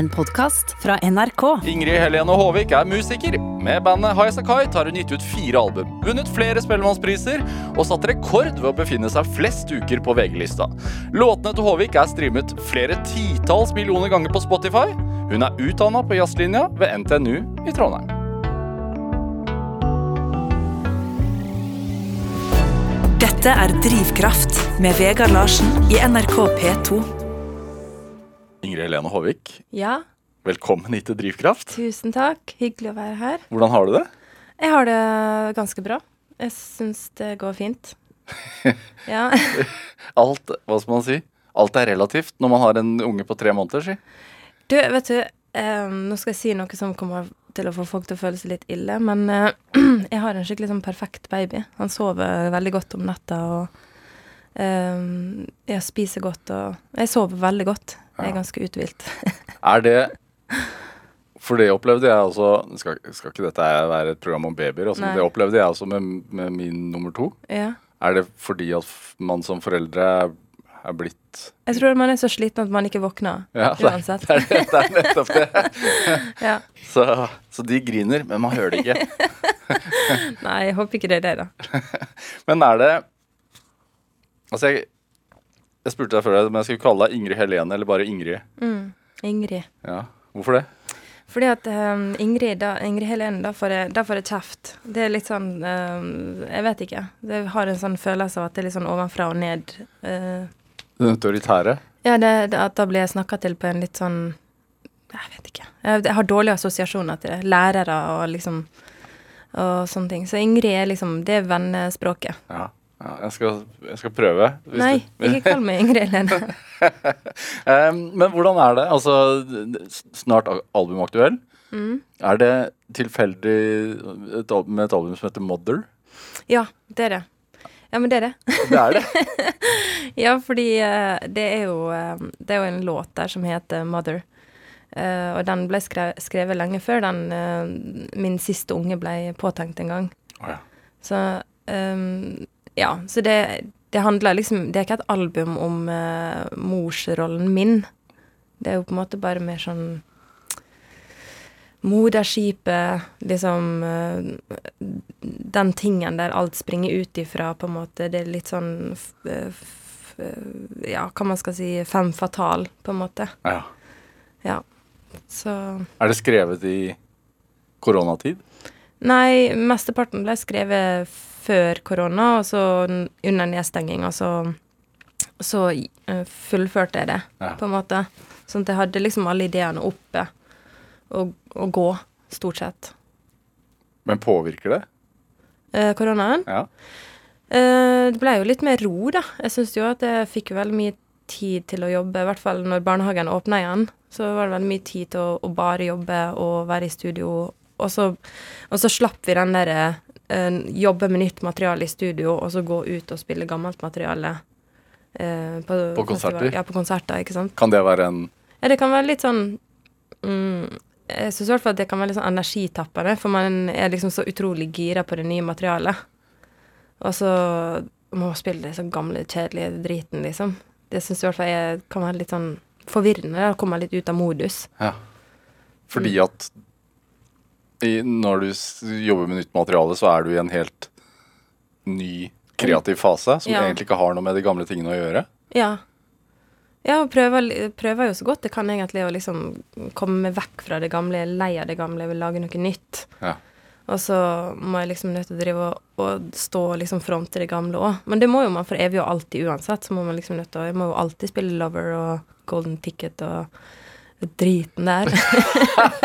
En podkast fra NRK. Ingrid Helene Håvik er musiker. Med bandet High tar hun gitt ut fire album, vunnet flere Spellemannspriser og satt rekord ved å befinne seg flest uker på VG-lista. Låtene til Håvik er streamet flere titalls millioner ganger på Spotify. Hun er utdanna på jazzlinja ved NTNU i Trondheim. Dette er Drivkraft med Vegard Larsen i NRK P2. Ingrid Helene Håvik, Ja, velkommen hit til Drivkraft. tusen takk. Hyggelig å være her. Hvordan har du det? Jeg har det ganske bra. Jeg syns det går fint. Ja. Alt, hva skal man si? Alt er relativt når man har en unge på tre måneder, si. Du, vet du, eh, nå skal jeg si noe som kommer til å få folk til å føle seg litt ille, men eh, jeg har en skikkelig sånn perfekt baby. Han sover veldig godt om natta, og jeg spiser godt, og jeg sover veldig godt. Jeg er ganske uthvilt. Er det For det opplevde jeg også Skal, skal ikke dette være et program om babyer? Altså, det opplevde jeg også med, med min nummer to. ja. Er det fordi at man som foreldre er, blitt Jeg tror man er så sliten at man ikke våkner Ja, uansett. det, det, det er nettopp det. Ja. Så, så de griner, men man hører det ikke. Nei, jeg håper ikke det er det, da. Men er det Altså, jeg, jeg spurte deg før om jeg skulle kalle deg Ingrid Helene eller bare Ingrid. Mm. Ingrid. Ja, Hvorfor det? Fordi at um, Ingrid, da, Ingrid Helene, da får, jeg, da får jeg kjeft. Det er litt sånn um, Jeg vet ikke. Jeg har en sånn følelse av at det er litt sånn ovenfra og ned. Uh, Den autoritære? ja, det, det, at da blir jeg snakka til på en litt sånn Jeg vet ikke. Jeg, jeg har dårlige assosiasjoner til det. Lærere og liksom Og sånne ting. Så Ingrid er liksom Det er vennespråket. Ja. Ja jeg, skal, jeg skal prøve. Nei, du- ikke kall meg Ingrid Helene. um, men hvordan er det? Altså, snart al- albumaktuell. Mm. Er det tilfeldig et, album, med et album som heter Mother? Ja, det er det. Ja, men det er det. Det er det. Ja, fordi eh, det er jo eh, Det er jo en låt der som heter 'Mother'. Uh, og den ble skrevet, skrevet lenge før den uh, min siste unge ble påtenkt en gang. Oh, ja. Så ehm, Ja, så det, det handler liksom Det er ikke et album om uh, morsrollen min. Det er jo på en måte bare mer sånn Moderskipet, liksom eh, Den tingen der alt springer ut ifra, på en måte. Det er litt sånn f, Ja, hva man skal si Fem fatal, på en måte. ja. Ja. Så Er det skrevet i koronatid? Nei, mesteparten ble skrevet før korona, og så under nedstenginga så, så eh, fullførte jeg det, Ja. på en måte. Sånn at jeg hadde liksom alle ideene oppe og, og gå, stort sett. Men påvirker det? Eh, koronaen. Ja. Eh, det ble jo litt mer ro, da. Jeg syns jo at jeg fikk veldig mye tid til å jobbe, i hvert fall når barnehagen åpna igjen. Så var det veldig mye tid til å, å bare jobbe og være i studio. Og så, og så slapp vi den derre jobbe med nytt materiale i studio, og så gå ut og spille gammelt materiale. eh, på, På konserter? Ja, på konserter, ikke sant. Kan det være en Ja, det kan være litt sånn mm, Jeg syns i hvert fall at det kan være litt sånn energitappende, for man er liksom så utrolig gira på det nye materialet. Og så må man spille det så gamle, kjedelige driten, liksom. Det syns i hvert fall jeg kan være litt sånn forvirrende. Da kommer man litt ut av modus. Ja. Fordi at i, når du jobber med nytt materiale, så er du i en helt ny kreativ fase som Ja. egentlig ikke har noe med de gamle tingene å gjøre. Ja. Ja, og prøver, prøver jo så godt jeg kan egentlig å liksom komme vekk fra det gamle. Lei av det gamle, vil lage noe nytt. Ja. Og så må jeg liksom nødt til å drive og, og stå og liksom fronte det gamle òg. Men det må jo man for evig og alltid uansett. Så må man liksom nødt til å Jeg må jo alltid spille Lover og Golden Ticket og driten der.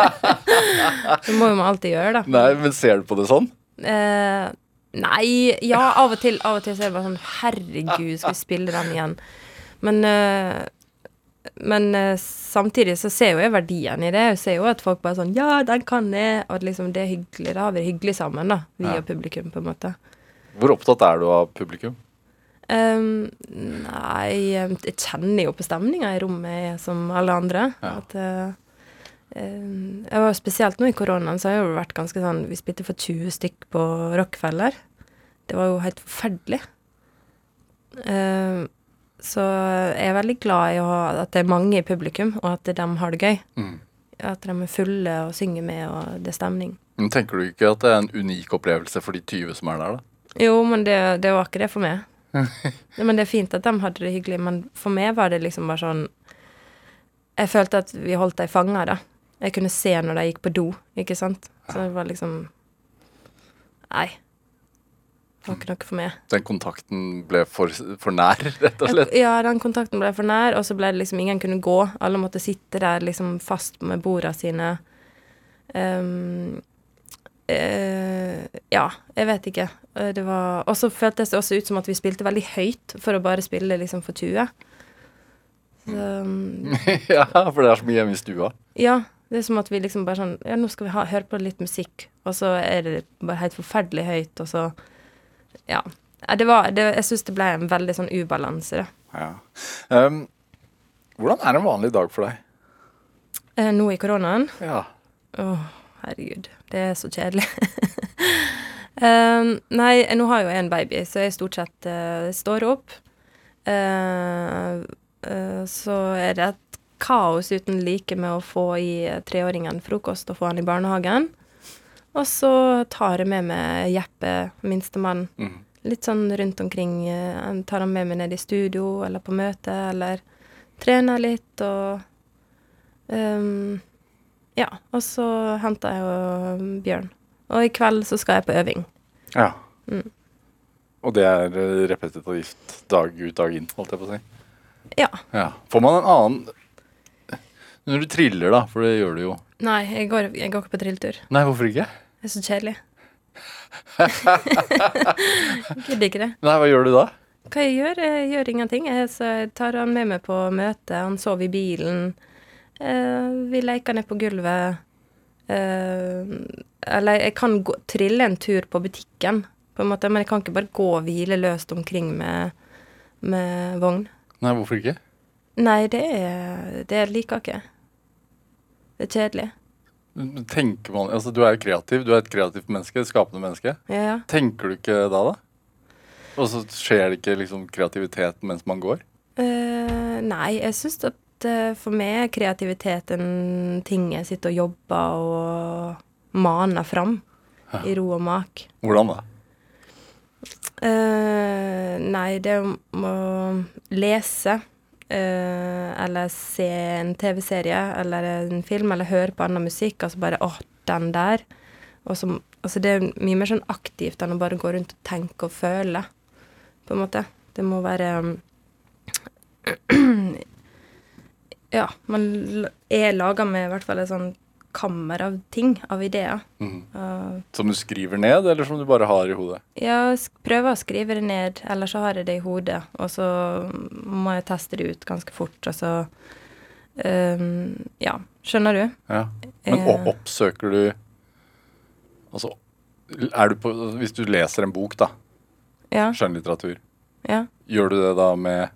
det må jo man alltid gjøre, da. Nei, men ser du på det sånn? Eh, nei, ja, av og til. Av og til så er det bare sånn Herregud, skal vi spille den igjen? Men eh, men eh, samtidig så ser jo jeg verdien i det. Jeg ser jo at folk bare sånn Ja, den kan jeg. Og at liksom det er hyggelig. Da har vi det hyggelig sammen, da. Vi Ja. og publikum, på en måte. Hvor opptatt er du av publikum? Ehm, nei, jeg kjenner jo på stemninga i rommet jeg, som alle andre. Ja. At uh, um, jeg var Spesielt nå i koronaen så har jeg jo vært ganske sånn Vi spilte for 20 stykk på Rockefeller. Det var jo helt forferdelig. Ehm, så jeg er veldig glad i å ha, at det er mange i publikum, og at de har det gøy. Mm. at de er fulle og synger med, og det er stemning. Men tenker du ikke at det er en unik opplevelse for de 20 som er der, da? Jo, men det, det var ikke det for meg. men det er fint at de hadde det hyggelig, men for meg var det liksom bare sånn Jeg følte at vi holdt dem fanga, da. Jeg kunne se når de gikk på do, ikke sant. Så det var liksom Nei. Det var ikke noe for meg. Den kontakten ble for, for nær, rett og slett? Ja, den kontakten ble for nær, og så ble det liksom ingen kunne gå. Alle måtte sitte der liksom fast med borda sine. Um, eh, ja, jeg vet ikke. Eh, Det var Og så føltes det også ut som at vi spilte veldig høyt for å bare spille liksom for 20. Så, ja, for det er så mye hjemme i stua. ja, det er som at vi liksom bare sånn Ja, nå skal vi ha, høre på litt musikk, og så er det bare helt forferdelig høyt, og så Ja. Det var, det, jeg syns det ble en veldig sånn ubalanse, da. Ja. Um, hvordan er en vanlig dag for deg? Uh, Nå i koronaen Ja. Åh, herregud. Det er så kjedelig. um, nei, nå har jeg jo en baby, så jeg stort sett uh, står opp. Uh, uh, så er det et kaos uten like med å få i treåringen frokost og få han i barnehagen. Og så tar jeg med meg Jeppe, minstemann, mm. litt sånn rundt omkring. eh, Jeg tar han med meg ned i studio eller på møte, eller trener litt og ehm, ja, og så henter jeg jo Bjørn. Og i kveld så skal jeg på øving. ja. Mm. Og det er eh, repetitivt dag ut, dag inn, holdt jeg på å si. Ja. Ja. Får man en annen Når du triller, da, for det gjør du jo. Nei, jeg går, jeg går ikke på trilletur. Nei, hvorfor ikke? Det er så kjedelig. Gidder ikke det. Nei, hva gjør du da? Hva jeg gjør? Jeg gjør ingenting. Jeg tar han med meg på møte. Han sover i bilen. Eh, vi leker ned på gulvet. Eh, eller jeg kan gå, trille en tur på butikken, på en måte, men jeg kan ikke bare gå og hvile løst omkring med, med vogn. Nei, hvorfor ikke? Nei, det, er, det liker jeg ikke. Det er kjedelig. Tenker man, altså Du er jo kreativ, du er et kreativt menneske, et skapende menneske. Ja, ja. Tenker du ikke da, da? Og så skjer det ikke liksom kreativitet mens man går? Uh, nei, jeg syns at eh, for meg er kreativitet en ting jeg sitter og jobber og maner fram i ro og mak. Hvordan da? Uh, nei, det å lese Uh, eller se en TV-serie eller en film eller høre på annen musikk, altså bare åh, den der. Så, altså det er mye mer sånn aktivt enn å bare gå rundt og tenke og føle, på en måte. Det må være Ja, man er laga med i hvert fall et sånn kammer av ting, av ideer. Mm. Uh, Som du skriver ned, eller som du bare har i hodet? jeg prøver å skrive det ned, eller så har jeg det i hodet. Og så må jeg teste det ut ganske fort, og så ehm, Ja, skjønner du? Ja. Men uh, oppsøker du Altså, er du på Hvis du leser en bok, da, Ja. skjønnlitteratur, ja. gjør du det da med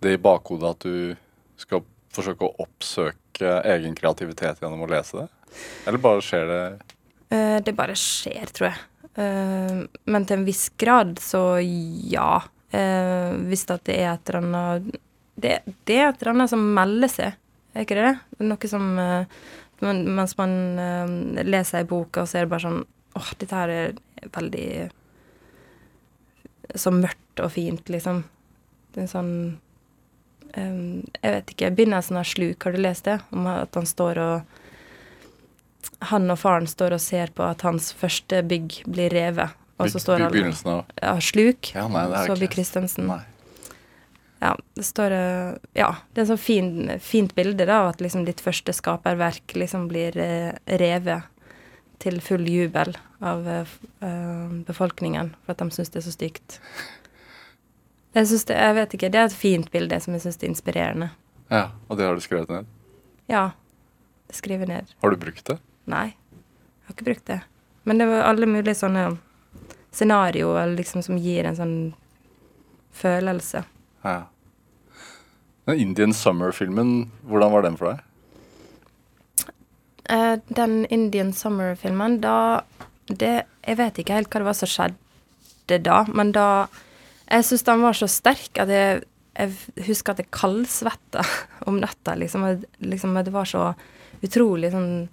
det i bakhodet at du skal forsøke å oppsøke egen kreativitet gjennom å lese det? Eller bare skjer det Eh, det bare skjer, tror jeg. Eh, men til en viss grad, så ja. Eh, hvis det er et eller annet det, er et eller annet som melder seg, er ikke det det? Noe som Mens man leser ei bok, og så er det bare sånn Åh, dette her er veldig Så mørkt og fint, liksom. Det er sånn eh, Jeg vet ikke. Begynnelsen av Sluk, har du lest det? Om at han står og han og faren står og ser på at hans første bygg blir revet. Og så står han Begynnelsen av ja, Sluk. Ja, nei, Saabye Christensen. Nei. Ja, det står eh, Ja, det er så fin, fint bilde da, at liksom ditt første skaperverk liksom blir eh, revet til full jubel av eh, befolkningen for at de syns det er så stygt. Jeg det, jeg vet ikke, det er et fint bilde som jeg syns er inspirerende. Ja, Og det har du skrevet ned? Ja. Skriver ned. Har du brukt det? Nei, jeg har ikke brukt det. Men det var alle mulige sånne scenarioer liksom, som gir en sånn følelse. Ja. Den Indian Summer-filmen, hvordan var den for deg? Eh, den Indian Summer-filmen, da det, Jeg vet ikke helt hva det var som skjedde da, men da Jeg syns den var så sterk at jeg Jeg husker at jeg kaldsvetta om natta, liksom. liksom. Det var så utrolig sånn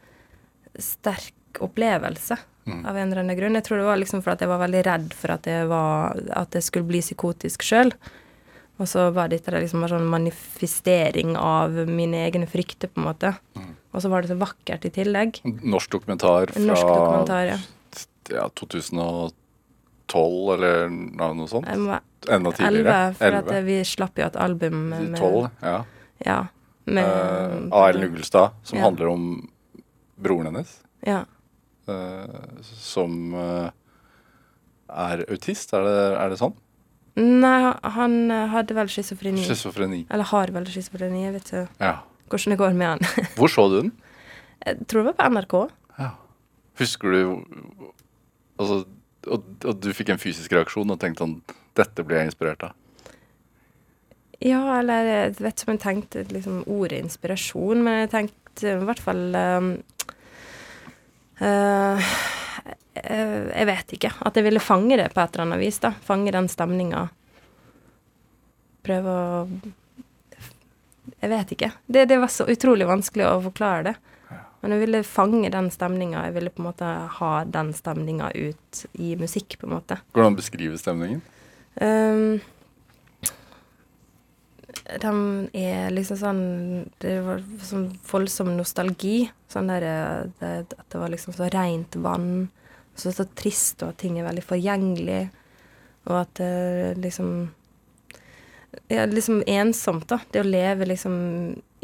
sterk opplevelse av en eller annen grunn. Jeg tror det var liksom at jeg var veldig redd for at jeg, var, at jeg skulle bli psykotisk sjøl. Og så var dette liksom bare sånn manifestering av mine egne frykter, på en måte. Og så var det så vakkert i tillegg. Norsk dokumentar fra norsk dokumentar, ja. ja, 2012 eller noe sånt? Må Enda tidligere? Elleve, for at vi slapp jo et album med 12, ja. Ja. Med, uh, av Ellen Ugelstad, som Ja. handler om broren hennes. Ja. Uh, som uh, er autist, er det, er det sånn? Nei, han eh, hadde vel schizofreni. Schizofreni. Eller har vel schizofreni. Jeg vet ikke Ja. hvordan det går med han. Hvor så du den? Jeg tror det var på NRK. Ja. Husker du altså, og, og du fikk en fysisk reaksjon og tenkte sånn Dette blir jeg inspirert av. Ja, eller jeg vet ikke om jeg tenkte liksom ordet inspirasjon, men jeg tenkte i hvert fall um, eh, Jeg vet ikke. At jeg ville fange det på et eller annet vis. da. Fange den stemninga. Prøve å Jeg vet ikke. Det, det var så utrolig vanskelig å forklare det. Men jeg ville fange den stemninga. Jeg ville på en måte ha den stemninga ut i musikk, på en måte. Hvordan beskrive stemningen? Um, de er liksom sånn Det var sånn voldsom nostalgi. Sånn der eh, det, At det var liksom så rent vann. Så, så trist, og at ting er veldig forgjengelig. Og at det liksom Ja, liksom ensomt, da. Det å leve liksom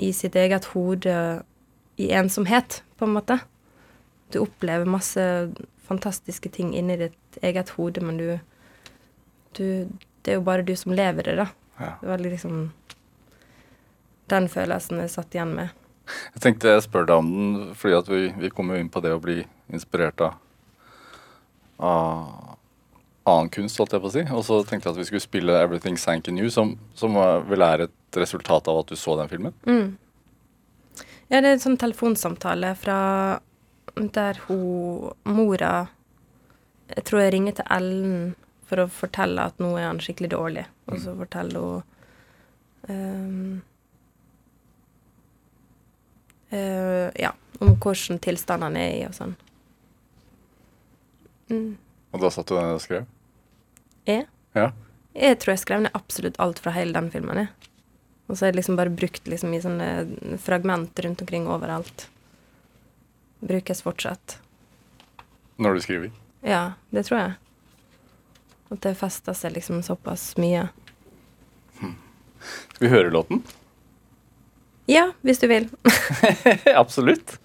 i sitt eget hode i ensomhet, på en måte. Du opplever masse fantastiske ting inni ditt eget hode, men du du, det er jo bare du som lever det, da. Ja. Det var liksom den følelsen jeg satt igjen med. Jeg tenkte jeg spør deg om den, fordi at vi, vi kommer jo inn på det å bli inspirert av, av annen kunst, holdt jeg på å si. Og så tenkte jeg at vi skulle spille 'Everything Sank in You', som, som vel er et resultat av at du så den filmen. Mm. Ja, det er en sånn telefonsamtale fra der hun Mora Jeg tror jeg ringer til Ellen for å fortelle at nå er han skikkelig dårlig. Og så forteller hun um, uh, Ja, om hvordan tilstand han er i og sånn. Mm. Og da satt du der og skrev? Jeg? Ja. Jeg tror jeg skrev ned absolutt alt fra hele den filmen. Jeg. Og så er det liksom bare brukt liksom i sånne fragment rundt omkring overalt. Brukes fortsatt. Når du skriver? Ja, det tror jeg. At det fester seg liksom såpass mye. Skal vi høre låten? Ja, hvis du vil. Absolutt.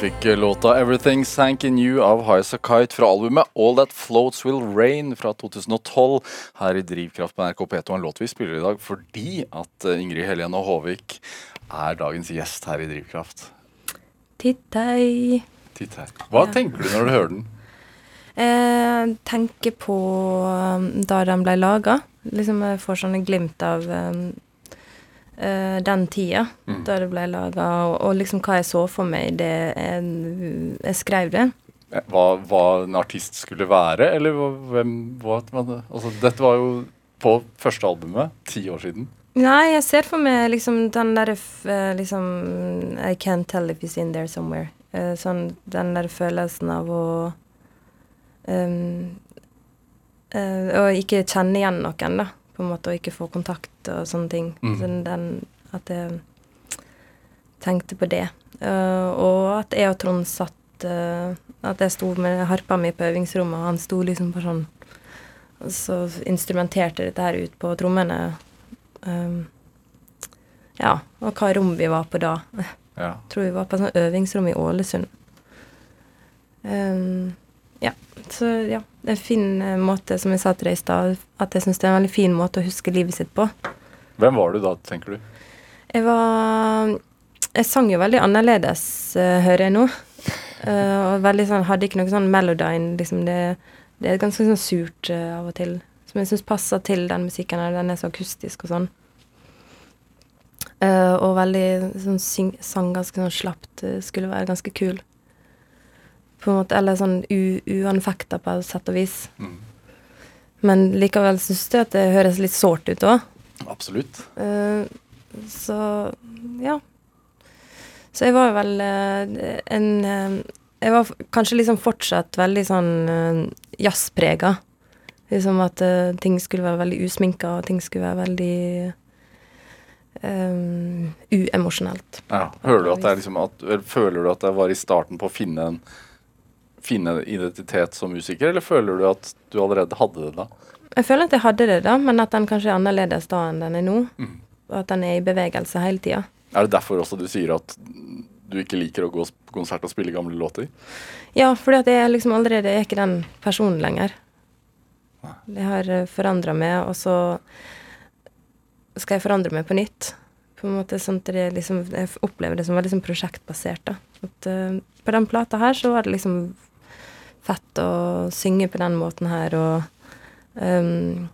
Fikk låta 'Everything Sank In You' av Highas A Kite fra albumet 'All That Floats Will Rain' fra 2012 her i Drivkraft på NRK P2. En låt vi spiller i dag fordi at eh, Ingrid Helene Håvik er dagens gjest her i Drivkraft. Tittei. Titt her. Hva Ja. tenker du når du hører den? Jeg tenker på um, da den ble laga. Liksom jeg får sånne glimt av um, eh, den tida Mm. da det ble laga, og, og liksom hva jeg så for meg det jeg, jeg skrev det. Eh, Hva, hva en artist skulle være, eller hvem hva, altså, Dette var jo på første albumet, ti år siden. Nei, jeg ser for meg liksom den derre eh, liksom I can't tell if he's in there somewhere. Eh, sånn den der følelsen av å um, eh, Å ikke kjenne igjen noen, da. På en måte, og ikke få kontakt og sånne ting. Mm. Så den At jeg tenkte på det. Uh, og at jeg og Trond satt uh, At jeg sto med harpa mi på øvingsrommet, og han sto liksom på sånn Og så instrumenterte dette her ut på trommene. Um, ja, og hva rom vi var på da. Ja. tror vi var på et sånt øvingsrom i Ålesund. Um, ja, så ja. Det er en fin eh, måte, som jeg sa til deg i stad, at jeg syns det er en veldig fin måte å huske livet sitt på. Hvem var du da, tenker du? Jeg var Jeg sang jo veldig annerledes, eh, hører jeg nå. Eh, og veldig sånn, hadde ikke noe sånn melodyne. Liksom det, det er ganske sånn surt av og til. Som jeg syns passer til den musikken. her, Den er så akustisk og sånn. Og veldig sånn sang ganske sånn slapt. skulle være ganske kul. På en måte, Eller sånn uanfekta på et sett og vis. Mm. Men likevel syns jeg at det høres litt sårt ut òg. Absolutt. Uh, så ja. Så jeg var vel uh, en uh, Jeg var kanskje liksom fortsatt veldig sånn uh, jazzprega. Liksom at ting skulle være veldig usminka, og ting skulle være veldig um, uemosjonelt. Ja. Hører du liksom at, Føler du at det var i starten på å finne en finne identitet som musiker, eller føler du at du allerede hadde det da? Jeg føler at jeg hadde det, da, men at den kanskje er annerledes da enn den er nå. Mm. Og at den er i bevegelse hele tida. Er det derfor også du sier at du ikke liker å gå på konsert og spille gamle låter? Ja, fordi at jeg liksom allerede er ikke den personen lenger. Det har forandra meg, og så skal jeg forandre meg på nytt. På en måte sånn at det liksom, Jeg opplever det som veldig liksom prosjektbasert. da. At, uh, på den plata her så var det liksom fett å synge på den måten her og um,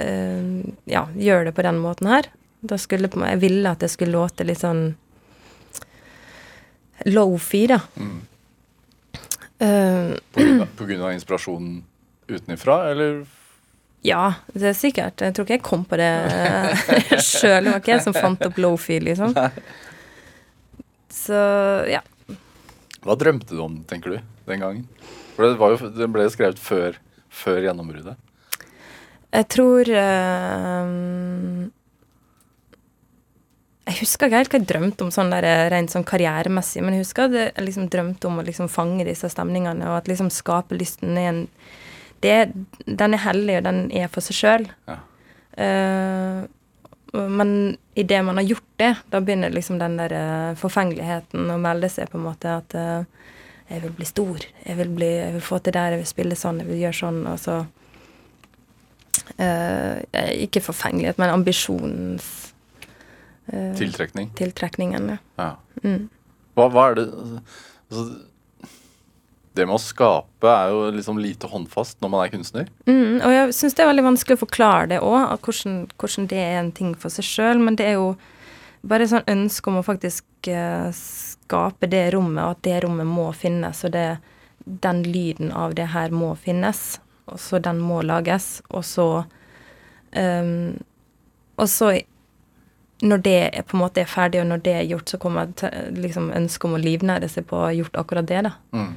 um, Ja, gjøre det på den måten her. Da skulle Jeg ville at det skulle låte litt sånn low-fi, da. Mm. Eh, På grunn av- inspirasjonen utenfra, eller Ja, det er sikkert. Jeg tror ikke jeg kom på det sjøl. Det var ikke jeg som fant opp Lofi, liksom. Så ja. hva drømte du om, tenker du, den gangen? For det, var jo, det ble skrevet før, før gjennombruddet. Jeg tror eh, Jeg husker ikke helt hva jeg drømte om sånn der, eh, rent sånn karrieremessig, men jeg husker at jeg liksom drømte om å liksom fange disse stemningene, og at liksom skaperlysten er en det, Den er hellig, og den er for seg sjøl. Ja. Eh, men idet man har gjort det, da begynner liksom den der forfengeligheten å melde seg, på en måte. At eh, jeg vil bli stor, jeg vil, bli, jeg vil få til der, jeg vil spille sånn, jeg vil gjøre sånn, og så uh, Ikke forfengelighet, men ambisjonens uh, Tiltrekning. tiltrekningen, ja. Ja. Mm. Hva, hva er det altså, Det med å skape er jo liksom lite håndfast når man er kunstner. Mm, og jeg syns det er veldig vanskelig å forklare det òg, hvordan, hvordan det er en ting for seg sjøl. Men det er jo bare sånn ønske om å faktisk eh, skape det rommet, og at det rommet må finnes. Og det, den lyden av det her må finnes. Og så den må lages. Og så um, Og så når det er, på en måte er ferdig, og når det er gjort, så kommer et, liksom ønske om å livnære seg på å ha gjort akkurat det. da. Mm.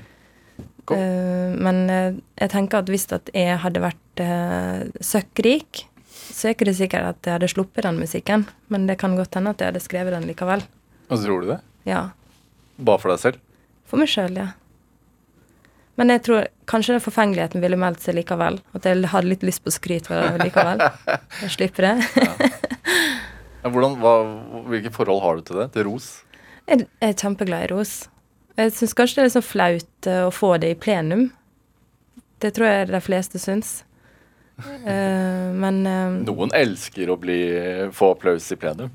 Cool. Eh, men uh, jeg tenker at hvis at jeg hadde vært uh, søkkrik, så er ikke det sikkert at jeg hadde sluppet den musikken. Men det kan godt hende at jeg hadde skrevet den likevel. Og så tror du det? Ja. Bare for deg selv? For meg sjøl, ja. Men jeg tror kanskje den forfengeligheten ville meldt seg likevel. At jeg hadde litt lyst på skryt likevel. Jeg slipper det. Ja, hvordan, hva, hvilke forhold har du til det? Til ros? Jeg jeg er kjempeglad i ros. Jeg syns kanskje det er litt sånn flaut eh, å få det i plenum. Det tror jeg de fleste syns. Eh, men eh, Noen elsker å bli, få applaus i plenum.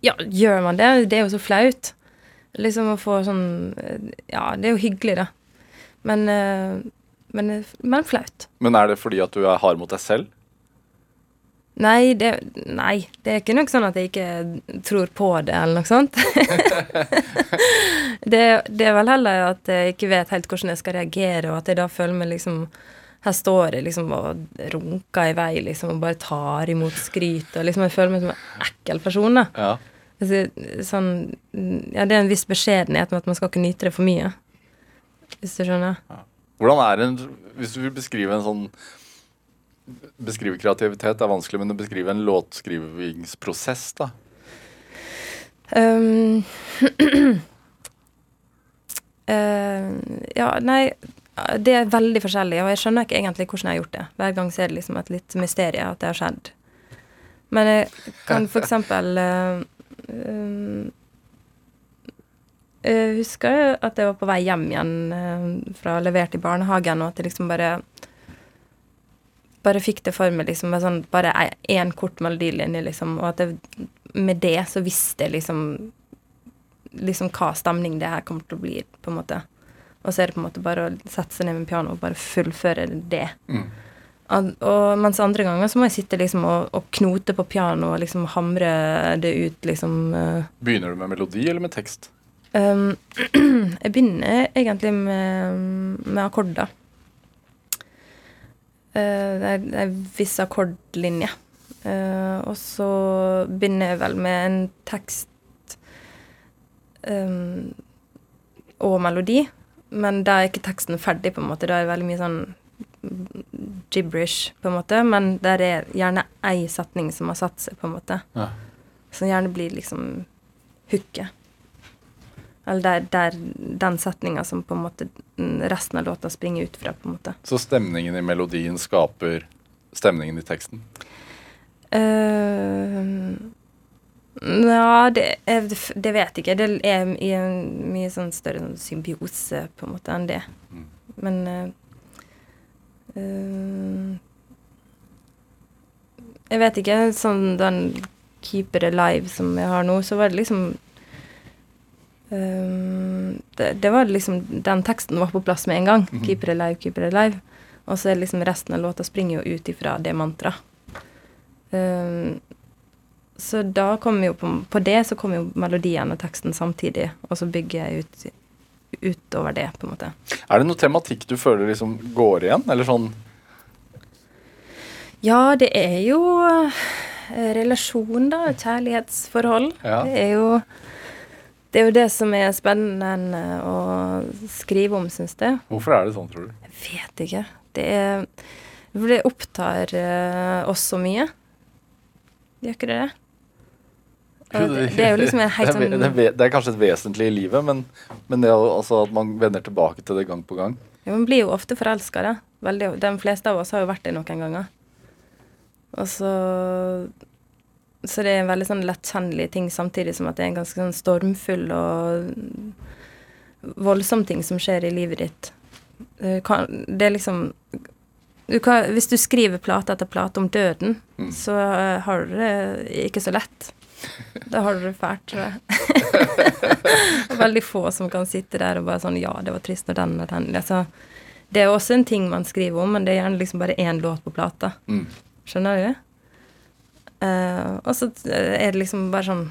ja, gjør man det? Det er jo så flaut. Liksom å få sånn eh, Ja, det er jo hyggelig, da. Men, eh, men, men flaut. Men er det fordi at du er hard mot deg selv? Nei det, nei, det er ikke noe sånn at jeg ikke tror på det, eller noe sånt. det, det er vel heller at jeg ikke vet helt hvordan jeg skal reagere, og at jeg da føler meg liksom Her står jeg liksom og runker i vei liksom, og bare tar imot skryt, og liksom jeg føler meg som en ekkel person, da. Ja. Altså, sånn Ja, det er en viss beskjedenhet med at man skal ikke nyte det for mye. Hvis du skjønner? Hvordan er en Hvis du vil beskrive en sånn Beskrive kreativitet er vanskelig, men å beskrive en låtskrivingsprosess, da? Um, uh, ja, nei Det er veldig forskjellig, og jeg skjønner ikke egentlig hvordan jeg har gjort det. Hver gang så er det liksom et litt mysterium at det har skjedd. Men jeg kan for eksempel uh, um, Jeg husker at jeg var på vei hjem igjen fra levert i barnehagen, og at jeg liksom bare bare fikk det for meg liksom med sånn bare én kort melodilinje, liksom, og at jeg, med det så visste jeg liksom liksom hva stemning det her kommer til å bli, på en måte. Og så er det på en måte bare å sette seg ned med piano og bare fullføre det. Mm. Og, og mens andre ganger så må jeg sitte liksom og, og knote på piano og liksom hamre det ut, liksom. Uh, Begynner du med melodi eller med tekst? um, jeg begynner egentlig med, med akkorder. Uh, det er en viss akkordlinje. Uh, og så begynner jeg vel med en tekst um, og melodi, men da er ikke teksten ferdig, på en måte. Da er det veldig mye sånn gibberish, på en måte, men der er gjerne ei setning som har satt seg, på en måte. Ja. Som gjerne blir liksom hooket. Eller det er den setninga som på en måte resten av låta springer ut fra, på en måte. Så stemningen i melodien skaper stemningen i teksten? Uh, ja, det, er, det vet jeg ikke. Det er i en mye sånn større sånn symbiose på en måte enn det. Mm. Men uh, Jeg vet ikke. Sånn den Keeper Alive som jeg har nå, så var det liksom uh, det, det var liksom Den teksten var på plass med en gang. Mhm. Keeper Alive, Keeper Alive. Og så er liksom resten av låta springer jo ut ifra det mantraet. Um, så da kommer jo på, på det så kommer jo melodien og teksten samtidig, og så bygger jeg ut utover det, på en måte. Er det noe tematikk du føler liksom går igjen, eller sånn Ja, det er jo eh, relasjon, da. Kjærlighetsforhold. Ja. Det er jo det er jo det som er spennende å skrive om, syns jeg. Hvorfor er det sånn, tror du? Jeg vet ikke. Det er det opptar eh, oss så mye. Gjør ikke det det? Det, det er jo liksom en helt det, sånn det, er, det er kanskje et vesentlig i livet, men, men det altså at man vender tilbake til det gang på gang. Ja, Man blir jo ofte forelska, da. Veldig, de fleste av oss har jo vært det noen ganger. Og så Så det er en veldig sånn lettkjennelig ting, samtidig som at det er en ganske sånn stormfull og voldsom ting som skjer i livet ditt. Det kan, det er liksom du kan, Hvis du skriver plate etter plate om døden, Mm. så eh, har du det ikke så lett. Da har du det fælt, tror jeg. Veldig få som kan sitte der og bare sånn Ja, det var trist når den og den altså, Det er også en ting man skriver om, men det er gjerne liksom bare én låt på plata. Mm. Skjønner du? Uh, og så er det liksom bare sånn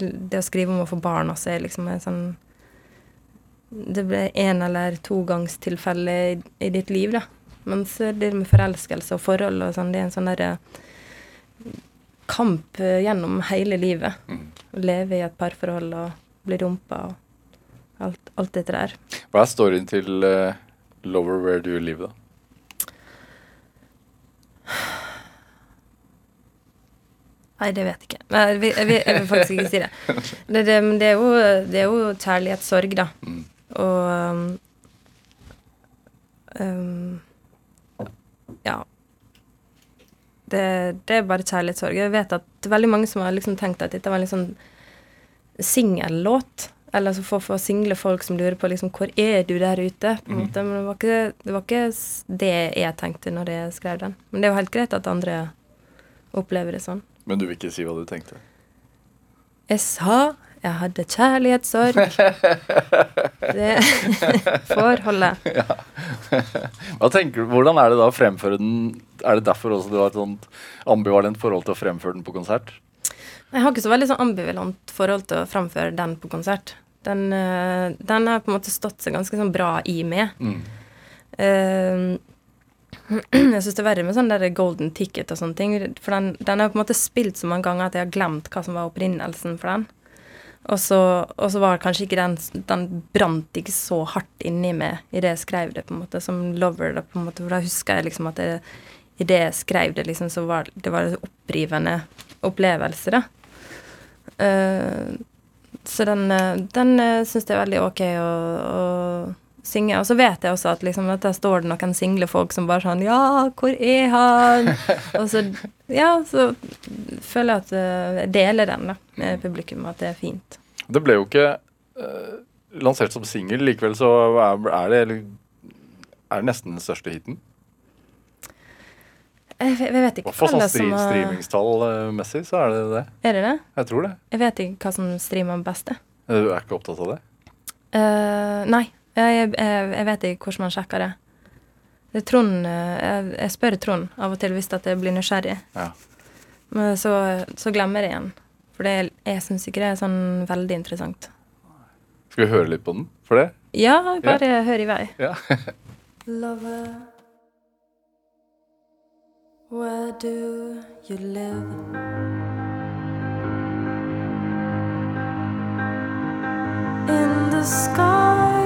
Det å skrive om å få barn også er liksom en sånn Det ble en eller togangstilfelle i, i ditt liv, da. Mens det med forelskelse og forhold og sånn, det er en sånn derre kamp eh, gjennom hele livet. Mm. Å leve i et parforhold og bli dumpa og alt, alt dette der. Hva er storyen til uh, Lover Where Do You Live, da? Nei, det vet jeg ikke. Nei, Jeg vil, jeg vil, jeg vil faktisk ikke si det. Det, det, det, er jo, det er jo kjærlighetssorg, da. Mm. Og um, um, Ja. Det, det er bare kjærlighetssorg. Jeg vet at veldig mange som har liksom tenkt at dette var en sånn singellåt. Eller altså for, for single folk som lurer på liksom, hvor er du der ute. på en måte. Men det var, ikke, det var ikke det jeg tenkte når jeg skrev den. Men det er jo helt greit at andre opplever det sånn. Men du vil ikke si hva du tenkte? Jeg sa jeg hadde kjærlighetssorg. Det får holde. Hva tenker du, Hvordan er det da å fremføre den? Er det derfor også du har et sånt ambivalent forhold til å fremføre den på konsert? Jeg har ikke så veldig sånn ambivalent forhold til å fremføre den på konsert. Den, eh, den har på en måte stått seg ganske sånn bra i meg. Mm. Uh, jeg syns det er verre med sånn der golden ticket og sånne ting. For den, den er på en måte spilt så mange ganger at jeg har glemt hva som var opprinnelsen for den. Og så, og så var kanskje ikke den Den brant ikke så hardt inni meg idet jeg skrev det, på en måte, som Lover. det på en måte, for da husker jeg liksom at det, idet jeg skrev det, liksom, så var det var en opprivende opplevelse, da. Uh, så den, eh, den uh, syns jeg er veldig OK å, å synge. Og så vet jeg også at liksom, at der står det noen single folk som bare sånn Ja, hvor er han? og så Ja, så føler jeg at eh, jeg deler den da, med publikum, at det er fint. Det ble jo ikke uh, lansert som singel, likevel så er, det er det nesten den største hiten. Jeg, jeg vet ikke sånn hva stri som har- streamingstall-messig, så er det det. Er det det? Jeg tror det. Jeg vet ikke hva som streamer best. Du er ikke opptatt av det? Uh, nei, jeg, jeg, jeg vet ikke hvordan man sjekker det. Det er Trond, eh, jeg, jeg spør Trond av og til hvis at jeg blir nysgjerrig. Ja. Men så, så glemmer jeg igjen. For det, jeg syns ikke det er sånn veldig interessant. Skal vi høre litt på den for det? Ja, bare hør i vei. Ja. Lover, where do you live? In the sky,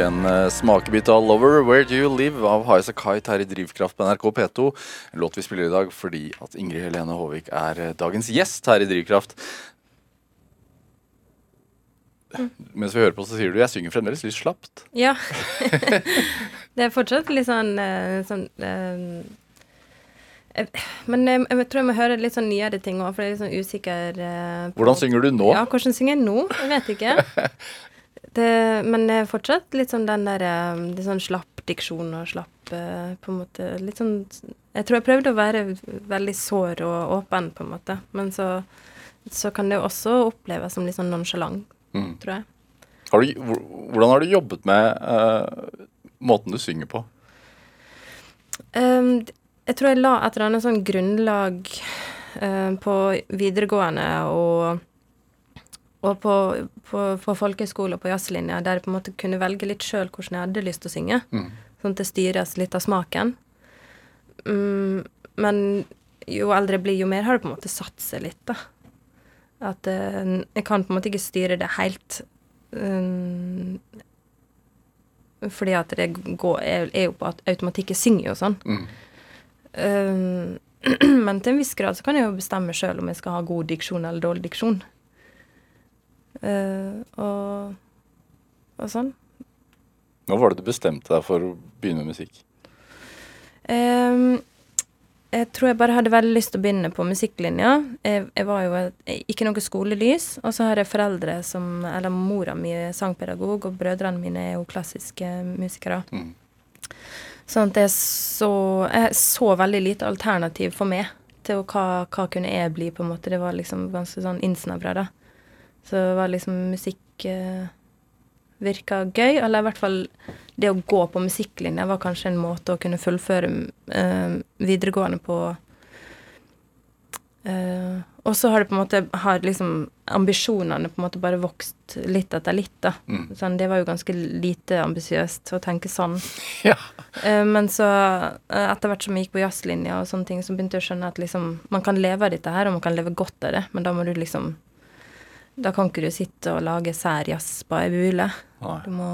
en eh, smakebit av 'Lover Where Do You Live' av Highas Kite her i Drivkraft på NRK P2. En låt vi spiller i dag fordi at Ingrid Helene Håvik er eh, dagens gjest her i Drivkraft. Mens vi hører på, så sier du 'jeg synger fremdeles litt slapt'. Ja. det er fortsatt litt sånn, eh, sånn Men jeg, jeg tror jeg må høre litt sånn nyere ting òg, for jeg er litt sånn usikker Uh, Hvordan synger du nå? Ja, hvordan synger jeg nå? Jeg vet ikke. Det, men det er fortsatt litt sånn den der eh, Litt sånn slapp diksjon og slapp eh, På en måte Litt sånn Jeg tror jeg prøvde å være veldig sår og åpen, på en måte. Men så, så kan det jo også oppleves som litt sånn nonsjalant, Mm. tror jeg. Har du, hvordan har du jobbet med uh, måten du synger på? Um, jeg tror jeg la et eller annet sånn grunnlag uh, på videregående og, og på, på, på folkehøyskole og på jazzlinja, der jeg på en måte kunne velge litt sjøl hvordan jeg hadde lyst til å synge. Mm. Sånn at det styres litt av smaken. Mm, men jo eldre jeg blir, jo mer har det på en måte satt seg litt, da. At uh, jeg kan på en måte ikke styre det helt. Um, fordi at det går, er, er jo på at automatikk. Jeg synger jo sånn. Mm. Um, men til en viss grad så kan jeg jo bestemme sjøl om jeg skal ha god diksjon eller dårlig diksjon. Uh, og, og sånn. Hva var det du bestemte deg for å begynne med musikk? Um, jeg tror jeg bare hadde veldig lyst til å begynne på musikklinja. Jeg, jeg var jo et, ikke noe skolelys. Og så har jeg foreldre som Eller mora mi er sangpedagog, og brødrene mine er jo klassiske musikere. Mm. Sånn at jeg så Jeg så veldig lite alternativ for meg til hva, hva kunne jeg bli, på en måte. Det var liksom ganske sånn innsnevra, da. Så var liksom musikk eh, virka gøy. Eller i hvert fall det å gå på musikklinja var kanskje en måte å kunne fullføre eh, videregående på. Eh, og så har det på en måte har liksom ambisjonene på en måte bare vokst litt etter litt, da. Mm. Sånn, det var jo ganske lite ambisiøst å tenke sånn. Ja. Eh, men så, eh, etter hvert som jeg gikk på jazzlinja og sånne ting, så begynte jeg å skjønne at liksom, man kan leve av dette her, og man kan leve godt av det, men da må du liksom Da kan ikke du sitte og lage sær jazz på ei bule. Du må,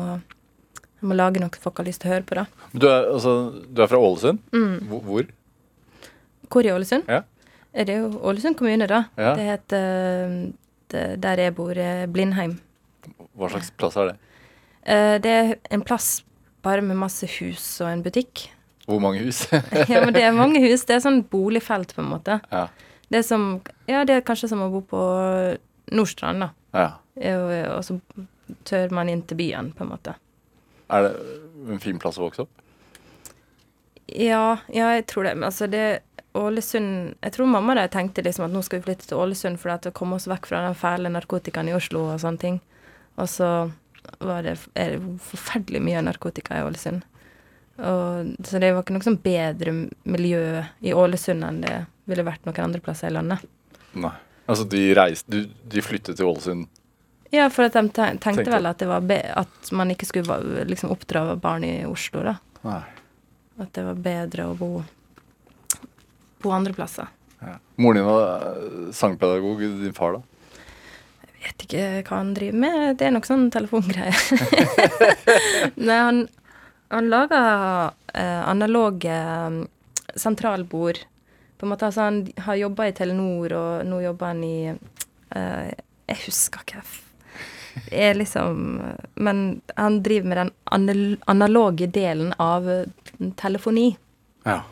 du må lage noe folk har lyst til å høre på, da. Du er, altså, du er fra Ålesund? Mm. Hvor? hvor? I Ålesund? Ja. Er jo Ålesund kommune, da. Ja. Det heter det, Der jeg bor, eh, Blindheim. Hva slags plass er det? Eh, Det er en plass bare med masse hus og en butikk. Hvor mange hus? Ja, men det er mange hus. Det er sånn boligfelt, på en måte. ja. Det er som Ja, det er kanskje som å bo på Nordstrand, da. ja. Og, og så tør man inn til byen, på en måte. Er det en fin plass å vokse opp? Ja, ja, jeg tror det. Men altså, det Ålesund Jeg tror mamma da tenkte liksom at nå skal vi flytte til Ålesund for å komme oss vekk fra den fæle narkotikaen i Oslo og sånne ting. Og så var det, er det forferdelig mye narkotika i Ålesund. Og, så det var ikke noe sånn bedre miljø i Ålesund enn det ville vært noen andre plasser i landet. Nei. Altså, de reiste du, De flyttet til Ålesund? Ja, for at de tenkte Tenkte. vel at det var be at man ikke skulle liksom oppdra barn i Oslo, da. Nei. At det var bedre å bo på andre plasser. Ja. Moren din var eh, sangpedagog, din far da? Jeg vet ikke hva han driver med. Det er nok sånn telefongreie. Nei, han, han laga eh, analoge eh, sentralbord. På en måte, altså Han har jobba i Telenor, og nå jobber han i uh, Jeg husker ikke. Det er liksom Men han driver med den analoge delen av eh, telefoni. Ja.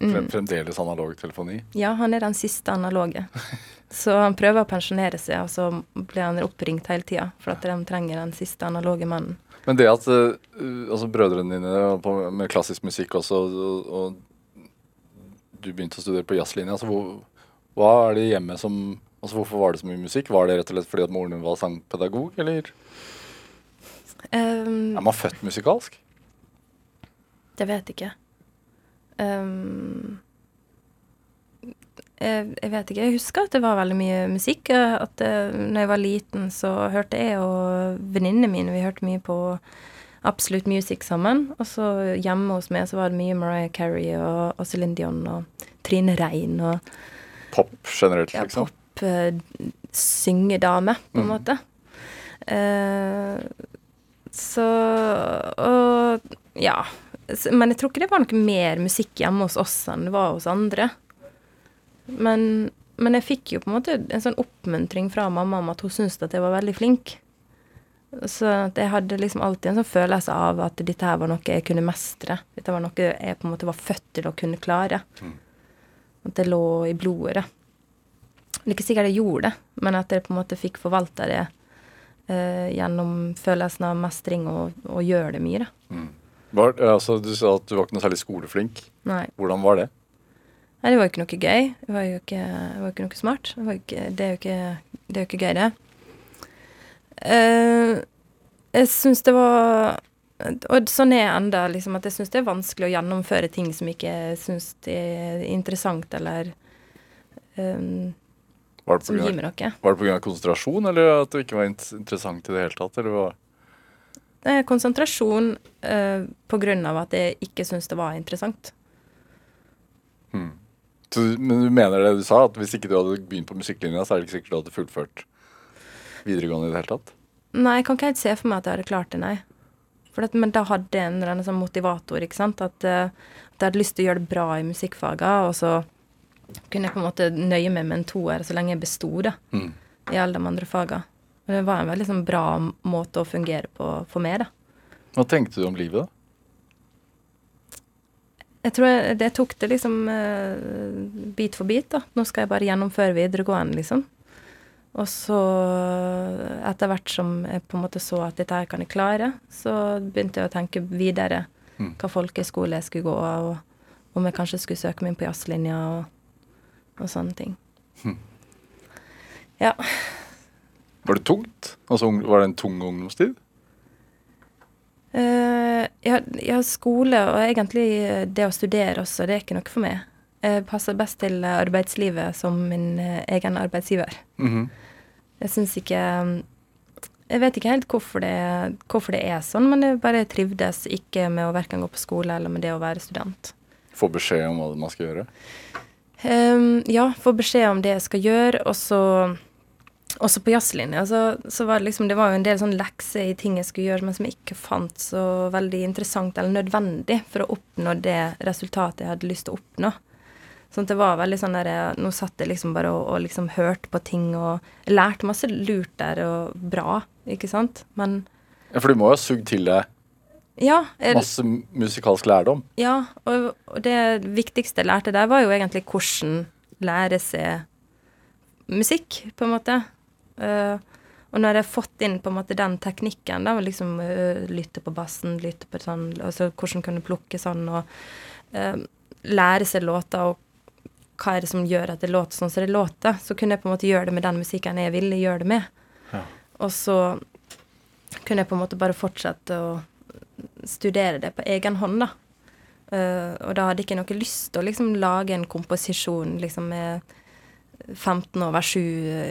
Mm. Frem, fremdeles analog telefoni? Ja, han er den siste analoge. Så han prøver å pensjonere seg, og så blir han oppringt hele tida for at de trenger den siste analoge mannen. Men det at eh, altså brødrene dine på, med klassisk musikk også, og, og du begynte å studere på jazzlinja, altså hvor, hva er det hjemme som Altså Hvorfor var det så mye musikk? Var det rett og slett fordi at moren din var sangpedagog, eller Um, er man født musikalsk? Det vet jeg ikke. Um, jeg, jeg vet ikke. Jeg husker at det var veldig mye musikk. eh, At det, når jeg var liten, så hørte jeg og venninnene mine Vi hørte mye på Absolute Music sammen. Og så hjemme hos meg så var det mye Mariah Carey og, og Céline Dion og Trine Rein og Pop generelt, liksom? ja, pop uh, syngedame, på en Mm. måte. Uh, så Og ja. Men jeg tror ikke det var noe mer musikk hjemme hos oss enn det var hos andre. Men, men jeg fikk jo på en måte en sånn oppmuntring fra mamma om at hun syntes at jeg var veldig flink. Så jeg hadde liksom alltid en sånn følelse av at dette her var noe jeg kunne mestre. Dette var noe jeg på en måte var født til å kunne klare. Mm. At det lå i blodet. Det er ikke sikkert jeg gjorde det, men at jeg på en måte fikk forvalta det eh, gjennom følelsen av mestring og, og gjøre det mye, da. Var, altså, du sa at du var ikke noe særlig skoleflink. Nei. Hvordan var det? Nei, det var jo ikke noe gøy. Det var jo ikke, det var ikke noe smart. Det, ikke, det, er jo ikke, det er jo ikke gøy, det. Eh, jeg syns det var Og sånn er jeg enda, liksom, at jeg syns det er vanskelig å gjennomføre ting som ikke syns er interessant, eller um, som gir meg noe. var det av konsentrasjon, eller at det ikke var interessant i det hele tatt? Eller hva? Det er konsentrasjon eh, av at jeg ikke syns det var interessant. Så, men du mener det du sa, at hvis ikke du hadde begynt på musikklinja, så er det ikke sikkert du hadde fullført videregående i det hele tatt? Nei, jeg kan ikke helt se for meg at jeg hadde klart det, nei. At, men da hadde jeg en eller annen sånn motivator, ikke sant. At, eh, at jeg hadde lyst til å gjøre det bra i musikkfagene, og så kunne jeg på en måte nøye meg med en toer så lenge jeg besto, da. Mm. I alle de andre fagene. Og det var en veldig sånn bra måte å fungere på for meg, da. Hva tenkte du om livet, da? Jeg tror jeg, det tok det liksom uh, bit for bit, da. Nå skal jeg bare gjennomføre videregående, liksom. Og så, etter hvert som jeg på en måte så at dette her kan jeg klare, så begynte jeg å tenke videre Mm. hva folkehøyskole jeg skulle gå, av, og om jeg kanskje skulle søke meg inn på jazzlinja og, og sånne ting. Hm. Ja. Var det tungt? Altså, var det en tung ungdomstid? Uh, ja, ja, skole og egentlig det å studere også, det er ikke noe for meg. Jeg passer best til eh, arbeidslivet som min eh, egen arbeidsgiver. Mhm. Jeg syns ikke mm, Jeg vet ikke helt hvorfor det, hvorfor det er sånn, men jeg bare trivdes ikke med å verken gå på skole eller med det å være student. Få beskjed om hva man skal gjøre? Um, ja, få beskjed om det jeg skal gjøre, og så også på jazzlinja så, så var det liksom Det var jo en del sånn lekser i ting jeg skulle gjøre, men som jeg ikke fant så veldig interessant eller nødvendig for å oppnå det resultatet jeg hadde lyst til å oppnå. Sånn at det var veldig sånn der jeg- Nå satt jeg liksom bare og, og liksom hørte på ting og lærte masse lurt der og bra, ikke sant? Men Ja, For du må jo ha sugd til deg ja. Masse musikalsk lærdom. Ja, og, og det viktigste jeg lærte der, var jo egentlig hvordan lære seg musikk, på en måte. Uh, og når jeg har fått inn på en måte den teknikken, da, liksom uh, lytte på bassen, lytte på sånn, altså hvordan kunne plukke sånn, og uh, lære seg låter, og hva er det som gjør at det låter sånn som det låter, så kunne jeg på en måte gjøre det med den musikken jeg ville gjøre det med. Ja. Og så kunne jeg på en måte bare fortsette å studere det på egen hånd, da. Uh, og da hadde jeg ikke noe lyst til å liksom lage en komposisjon liksom med 15 over 7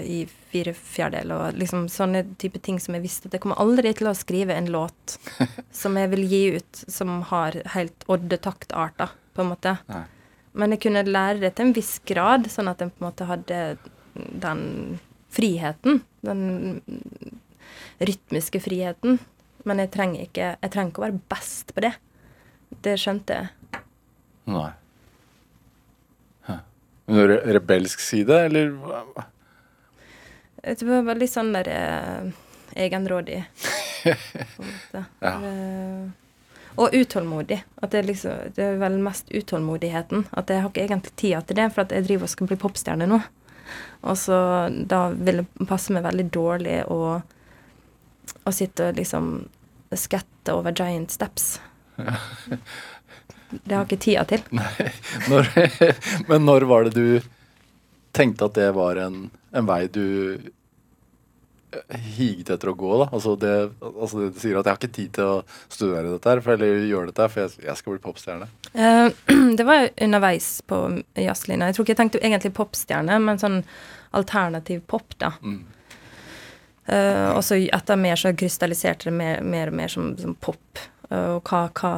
i fire fjerdedel og liksom sånne type ting som jeg visste at jeg kommer aldri til å skrive en låt som jeg vil gi ut som har helt oddetaktarter, på en måte. Nei. Men jeg kunne lære det til en viss grad, sånn at jeg på en måte hadde den friheten. Den rytmiske friheten. Men jeg trenger ikke, jeg trenger ikke å være best på det. Det skjønte jeg. Nei. Hæ. Men re- rebelsk side, eller? Det var veldig sånn der eh, egenrådig. en. Ja. Eh, og utålmodig. At det, liksom, det er vel mest utålmodigheten. At jeg har ikke egentlig tida til det, for at jeg driver og skal bli popstjerne nå. Og så da vil det passe meg veldig dårlig å, å sitte og liksom skatte over giant steps. Det har ikke tida til. Når, men når var det du tenkte at det var en, en vei du higet etter å gå, da? Altså det, altså det sier at jeg har ikke tid til å studere dette her, for, eller gjøre dette her, for jeg, jeg skal bli popstjerne. Uh, det var underveis på jazzlinja. Jeg tror ikke jeg tenkte egentlig popstjerne, men sånn alternativ pop, da. Mm. Uh, og så etter mer så krystalliserte det mer, mer og mer som, som pop. Uh, og hva, hva,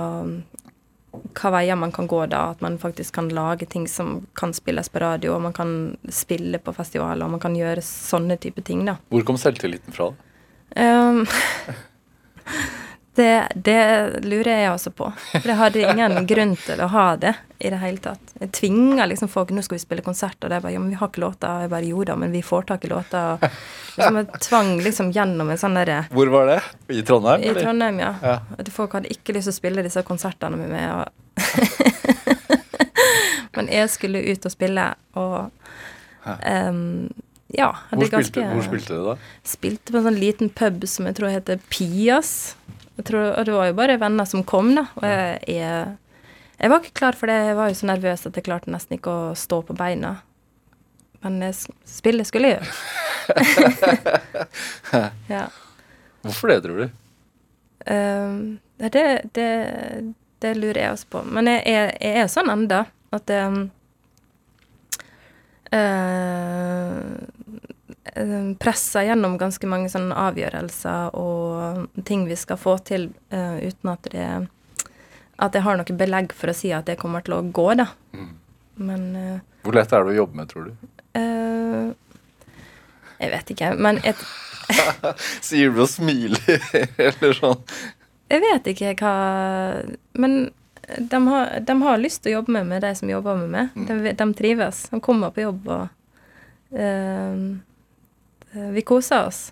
hva veier man kan gå da. At man faktisk kan lage ting som kan spilles på radio, og man kan spille på festivaler, og man kan gjøre sånne type ting, da. Hvor kom selvtilliten fra? Um, det, det lurer jeg også på. For jeg hadde ingen grunn til å ha det i det hele tatt. Jeg tvinga liksom folk Nå skal vi spille konsert, og de bare Ja, men vi har ikke låter. Og jeg bare Jo da, men vi får tak i låter. Liksom jeg tvang liksom gjennom en sånn derre Hvor var det? I Trondheim? I? Trondheim, ja. Ja. At folk hadde ikke lyst til å spille disse konsertene med meg. Og men jeg skulle ut og spille, og um, ja Hvor spilte, ganske- hvor spilte du da? Spilte på en sånn liten pub som jeg tror heter Pias. Tror, og det var jo bare venner som kom, da. Og jeg, jeg, jeg var ikke klar for det. Jeg var jo så nervøs at jeg klarte nesten ikke å stå på beina. Men jeg, s- skulle jeg gjøre. ja. Hvorfor det, tror du? Um, det, det, det lurer jeg også på. Men jeg, jeg, jeg er sånn enda at um, uh, presser gjennom ganske mange sånne avgjørelser og ting vi skal få til uh, uten at det at jeg har noe belegg for å si at det kommer til å gå, da. Mm. Men uh, Hvor lett er det å jobbe med, tror du? Uh, Jeg vet ikke. Men et Sier du og smiler, eller sånn? Jeg vet ikke hva Men de har, de har lyst til å jobbe med meg, de som jobber med meg. De, de trives. De kommer på jobb, og eh, vi koser oss.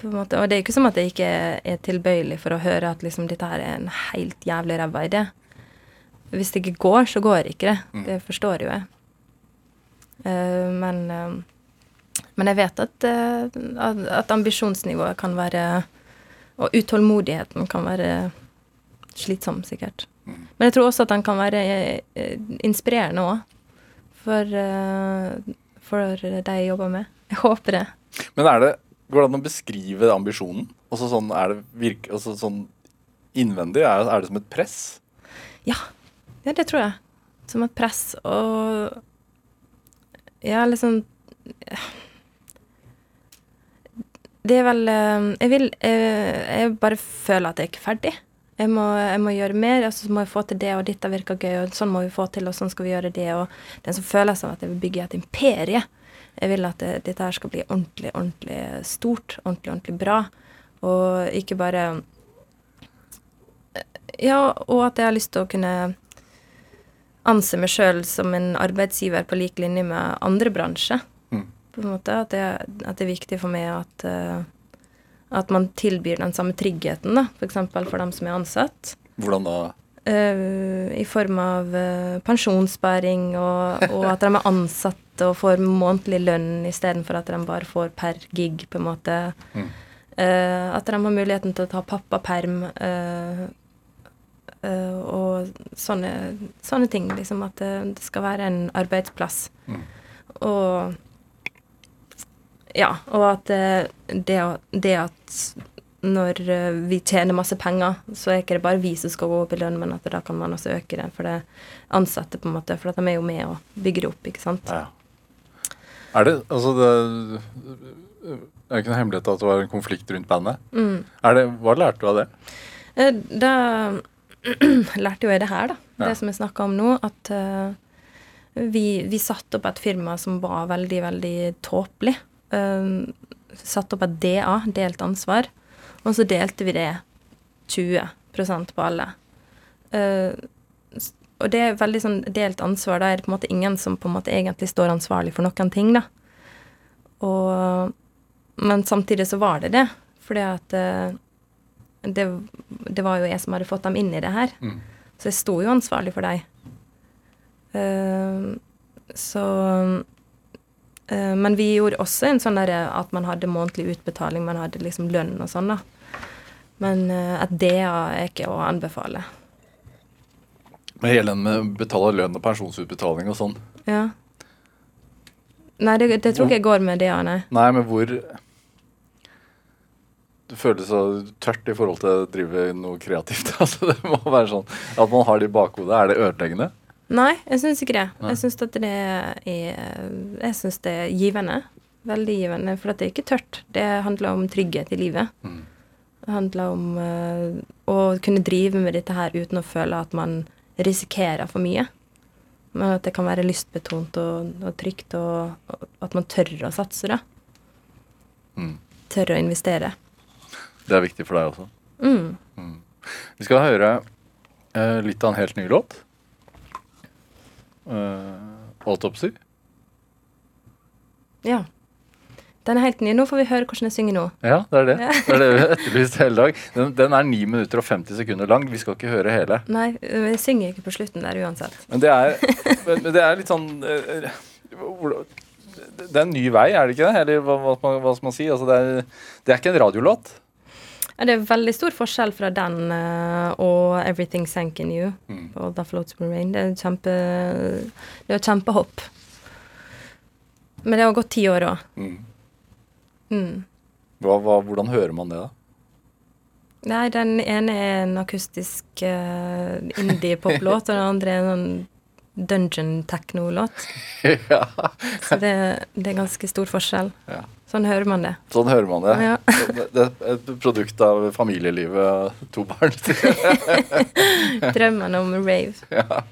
På en måte. Og det er ikke som at jeg ikke er tilbøyelig for å høre at liksom, dette her er en helt jævlig ræva idé. Hvis det ikke går, så går ikke det. Det forstår jo jeg. Uh, men, uh, men jeg vet at, uh, at, ambisjonsnivået kan være Og utålmodigheten kan være slitsom, sikkert. Men jeg tror også at den kan være eh, inspirerende òg. For, eh, for de jeg jobber med. Jeg håper det. Men er det, går det an å beskrive ambisjonen? Også sånn, er det virke, også sånn innvendig? Er, er det som et press? Ja. ja, det tror jeg. Som et press. Og ja, liksom Det er vel eh, Jeg vil Jeg, Jeg bare føler at jeg er ikke er ferdig. Jeg må, jeg må gjøre mer, og så må jeg få til det, og dette virker gøy, og sånn må vi få til, og sånn skal vi gjøre det. Og det er en sånn følelse av at jeg vil bygge et imperie. Jeg vil at det, dette her skal bli ordentlig, ordentlig stort, ordentlig, ordentlig bra. Og ikke bare Ja, og at jeg har lyst til å kunne anse meg sjøl som en arbeidsgiver på lik linje med andre bransjer. Mm. På en måte, at det, at det er viktig for meg at, eh, at man tilbyr den samme tryggheten, da, f.eks. For, for dem som er ansatt. Hvordan da? Eh, I form av pensjonssperring pensjonssparing, og, og at de er ansatte og får månedlig lønn istedenfor at de bare får per gig, på en måte. Mm. Uh, at de har muligheten til å ta pappaperm. uh, uh, og sånne, sånne ting. Liksom at det, skal være en arbeidsplass. Mm. Og Ja, og at det, det at når vi tjener masse penger, så er ikke det bare vi som skal gå opp i lønn, men at da kan man også øke det for det ansatte, på en måte. For at de er jo med og bygger det opp, ikke sant. Ja. Er det Altså, det er ikke noe hemmelighet at det var en konflikt rundt bandet. Mm. Det, hva lærte du av det? Eh, Da lærte jo jeg det her, da. Ja. Det som jeg snakka om nå. At uh, vi, vi satte opp et firma som var veldig, veldig tåpelig. Uh, satte opp et DA, delt ansvar, og så delte vi det 20% på alle. S- og det er veldig sånn delt ansvar. Da er det på en måte ingen som på en måte egentlig står ansvarlig for noen ting, da. Og Men samtidig så var det det. Fordi at eh, det, det var jo jeg som hadde fått dem inn i det her. Mm. Så jeg sto jo ansvarlig for dem. Uh, så uh, Men vi gjorde også en sånn derre at man hadde månedlig utbetaling, man hadde liksom lønn og sånn, da. Men uh, at det er ikke å anbefale. Med hele den med betale lønn og pensjonsutbetaling og sånn. Ja. Nei, det, det tror ikke jeg går med det, nei. Nei, men hvor Det føles så tørt i forhold til å drive noe kreativt. Altså, det må være sånn At man har det i bakhodet. Er det ødeleggende? Nei, jeg syns ikke det. Nei. Jeg syns at det er Jeg syns det er givende. Veldig givende. For at det er ikke tørt. Det handler om trygghet i livet. Mm. Det handler om uh, å kunne drive med dette her uten å føle at man risikerer for mye. Men at det kan være lystbetont og, og trygt, og, og at man tør å satse, da. Mm. Tør å investere. Det er viktig for deg også. Mm. Vi skal høre eh, litt av en helt ny låt. Eh, Autopsy. Ja. Den er helt ny. Nå får vi høre hvordan jeg synger nå. Ja, det er det. Det er det vi har etterlyst hele dag. Den, den er 9 minutter og 50 sekunder lang. Vi skal ikke høre hele. Nei, jeg synger ikke på slutten der uansett. Men det er, men det er litt sånn eh, Det er en ny vei, er det ikke det? Eller hva, hva, hva skal man si? Altså, det, er, det er ikke en radiolåt. Ja, det er veldig stor forskjell fra den og 'Everything Sank In You' Mm. og 'That Floats Me Rain'. Det er kjempe Det er kjempehopp. Men det har gått ti år òg. Mm. Mm. Hva, hva, hvordan hører man det, da? Nei, den ene er en akustisk uh, indie-poplåt, og den andre er en sånn dungeon techno-låt. ja. Så det, det er ganske stor forskjell. Ja. Sånn hører man det. Sånn hører man det. Ja. det. Det er et produkt av familielivet og to barn. Drømmen om rave. ja.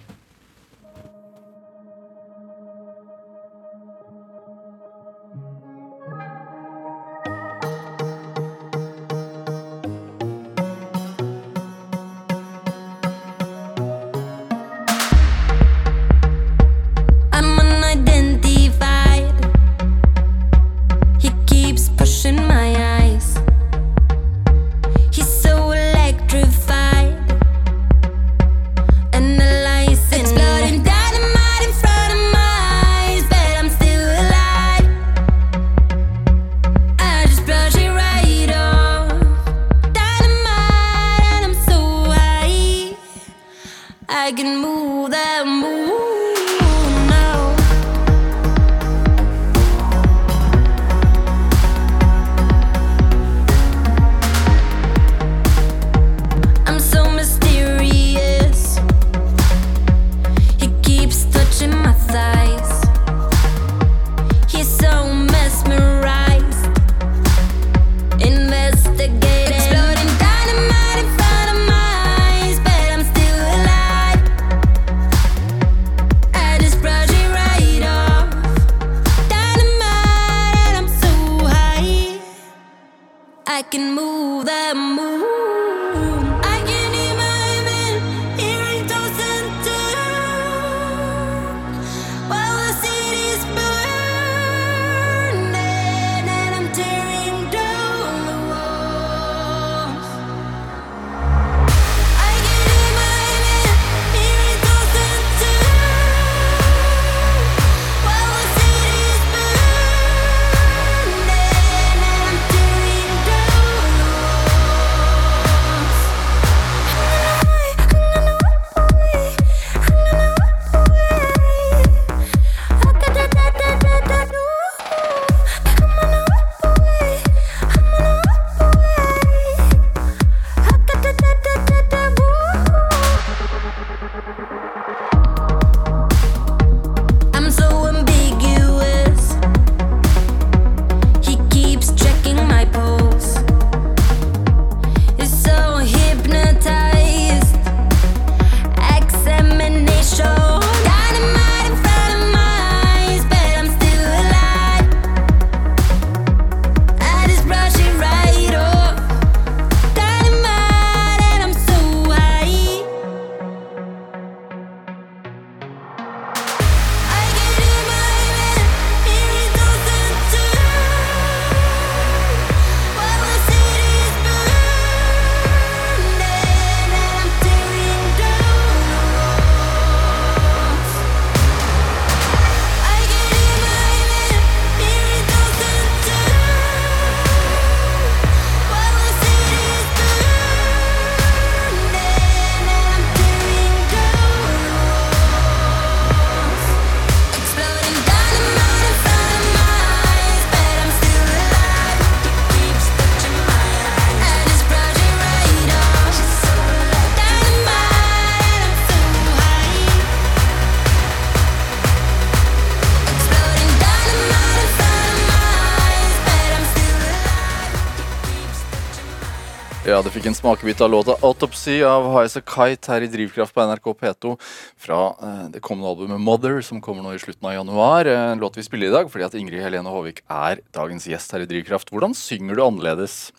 Du fikk en smakebit av låta 'Autopsy' av Highas Kite her i Drivkraft på NRK P2 fra eh, det kommende albumet 'Mother', som kommer nå i slutten av januar. Eh, En låt vi spiller i dag fordi at Ingrid Helene Håvik er dagens gjest her i Drivkraft. Hvordan synger du annerledes?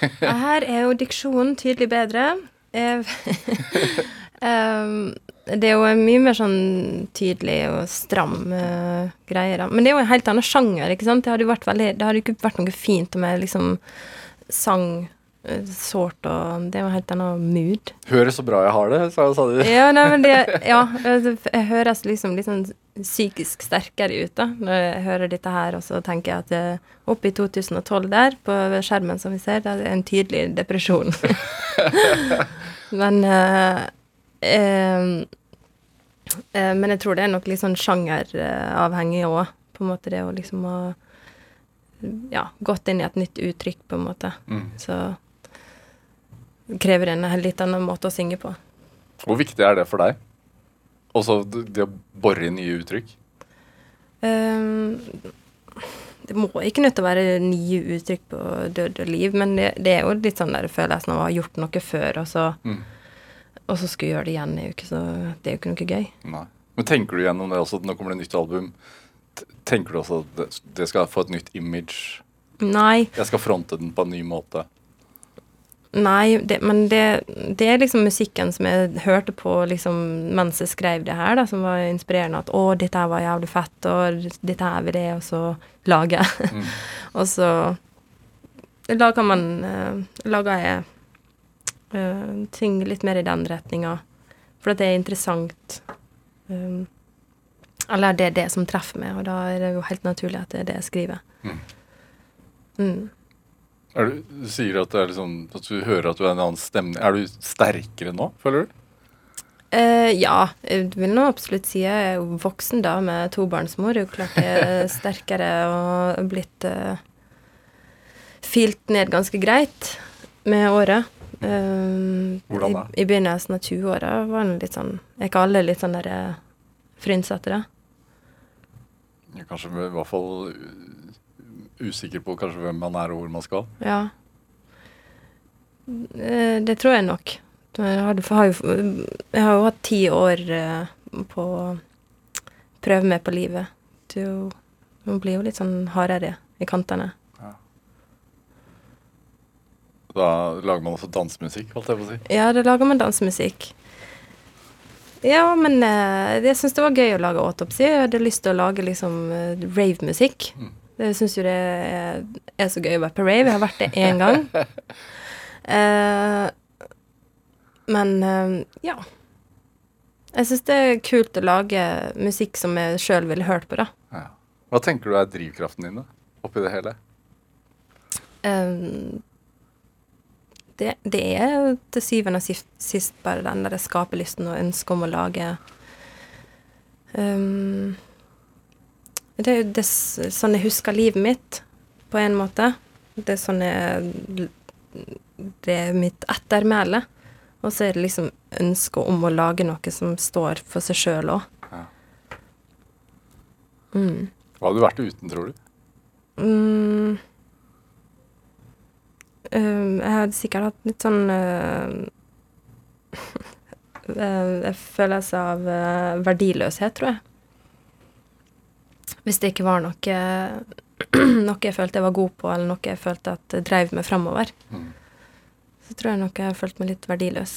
Her er jo diksjonen tydelig bedre. Ehm, det er jo mye mer sånn tydelig og stram uh, greie, da. Men det er jo en helt annen sjanger, ikke sant. Det hadde jo vært veldig Det hadde ikke vært noe fint om jeg liksom sang sårt og Det er jo helt annen mood. Høres så bra jeg har det, sa, sa du. Ja, nei, men det Ja, altså, jeg høres liksom litt sånn psykisk sterkere ut, da, når jeg hører dette her, og så tenker jeg at eh, oppe i 2012 der, på skjermen som vi ser, det er en tydelig depresjon. men eh, eh, eh, Men jeg tror det er nok litt sånn sjangeravhengig òg, på en måte, det å liksom ha ja, gått inn i et nytt uttrykk, på en måte. Mm. Så krever en litt annen måte å synge på. Hvor viktig er det for deg? Også det å bore i nye uttrykk? Um, det må ikke nødt til å være nye uttrykk på død og liv, men det, det er jo litt sånn der følelsen av å ha gjort noe før, og så, Mm. og så skulle gjøre det igjen. Er ikke, så, det er jo ikke noe gøy. Nei. Men tenker du gjennom det også, nå kommer det et nytt album. Tenker du også at det, det skal få et nytt image? Nei, Jeg skal fronte den på en ny måte. Nei det, men det, det er liksom musikken som jeg hørte på liksom mens jeg skrev det her, da, som var inspirerende. At 'å, dette her var jævlig fett', og 'dette her vil jeg også lage'. Mm. og så lager man uh, Lager jeg eh, ting litt mer i den retninga. For det er interessant. Um, eller det er det som treffer meg, og da er det jo helt naturlig at det er det jeg skriver. Mm. Mm. Du, du sier at, det liksom, at du hører at du er en annen stemning. Er du sterkere nå, føler du? Uh, ja, jeg vil nå absolutt si jeg er jo voksen da med tobarnsmor. Det er jo klart jeg er sterkere og blitt uh, filt ned ganske greit med året. Um, Hvordan da? I, I begynnelsen av 20-åra var den litt sånn Er ikke alle litt sånn derre frynsete, da? Kanskje i hvert fall usikker på kanskje hvem man er og hvor man skal. Ja. Eh, det tror jeg nok. Jeg har, jo, jeg har jo hatt ti år eh, på å prøve meg på livet. Du, Man blir jo litt sånn hardere i kantene. Da lager man også dansemusikk, holdt jeg på å si. Ja, da lager man dansemusikk. Ja, men eh, jeg syns det var gøy å lage autopsy. Jeg hadde lyst til å lage liksom ravemusikk. Mm. Jeg syns jo det er, er så gøy å være på rave. Jeg har vært det én gang. uh, men uh, ja. Jeg syns det er kult å lage musikk som jeg sjøl ville hørt på, da. Ja. Hva tenker du er drivkraften din da, oppi det hele? Um, det, det er til syvende og sist, sist bare den der skaperlysten og ønsket om å lage um, Det er jo det, sånn jeg husker livet mitt, på en måte. Det er sånn jeg Det er mitt ettermæle. Og så er det liksom ønsket om å lage noe som står for seg sjøl òg. Ja. Mm. Hva hadde du vært uten, tror du? Mm. Um, jeg hadde sikkert hatt litt sånn uh, uh, En følelse av uh, verdiløshet, tror jeg. Hvis det ikke var noe noe jeg følte jeg var god på, eller noe jeg følte at drev meg framover. Mm. Så tror jeg nok jeg har følt meg litt verdiløs.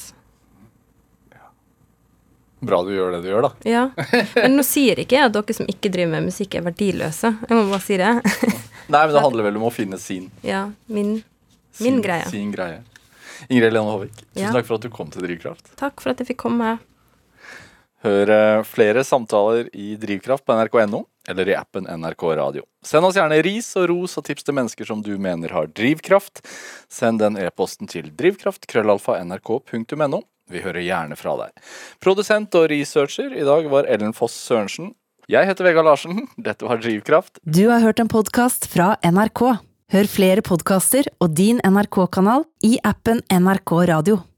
Bra du gjør det du gjør, da. Ja. Men nå sier ikke jeg at dere som ikke driver med musikk, er verdiløse. Jeg må bare si det. Nei, men det handler vel om å finne sin, Ja, min, sin, min greie. sin greie. Ingrid Helene Håvik, tusen Ja. takk for at du kom til Drivkraft. Takk for at jeg fikk komme. Hør eh, flere samtaler i Drivkraft på nrk.no eller i appen NRK Radio. Send oss gjerne ris og ros og tips til mennesker som du mener har drivkraft. Send den e-posten til drivkraft.krøllalfa.nrk.no. Vi hører gjerne fra deg. Produsent og researcher i dag var Ellen Foss Sørensen. Jeg heter Vegard Larsen. Dette var Drivkraft. Du har hørt en podkast fra NRK. Hør flere podkaster og din NRK-kanal i appen NRK Radio.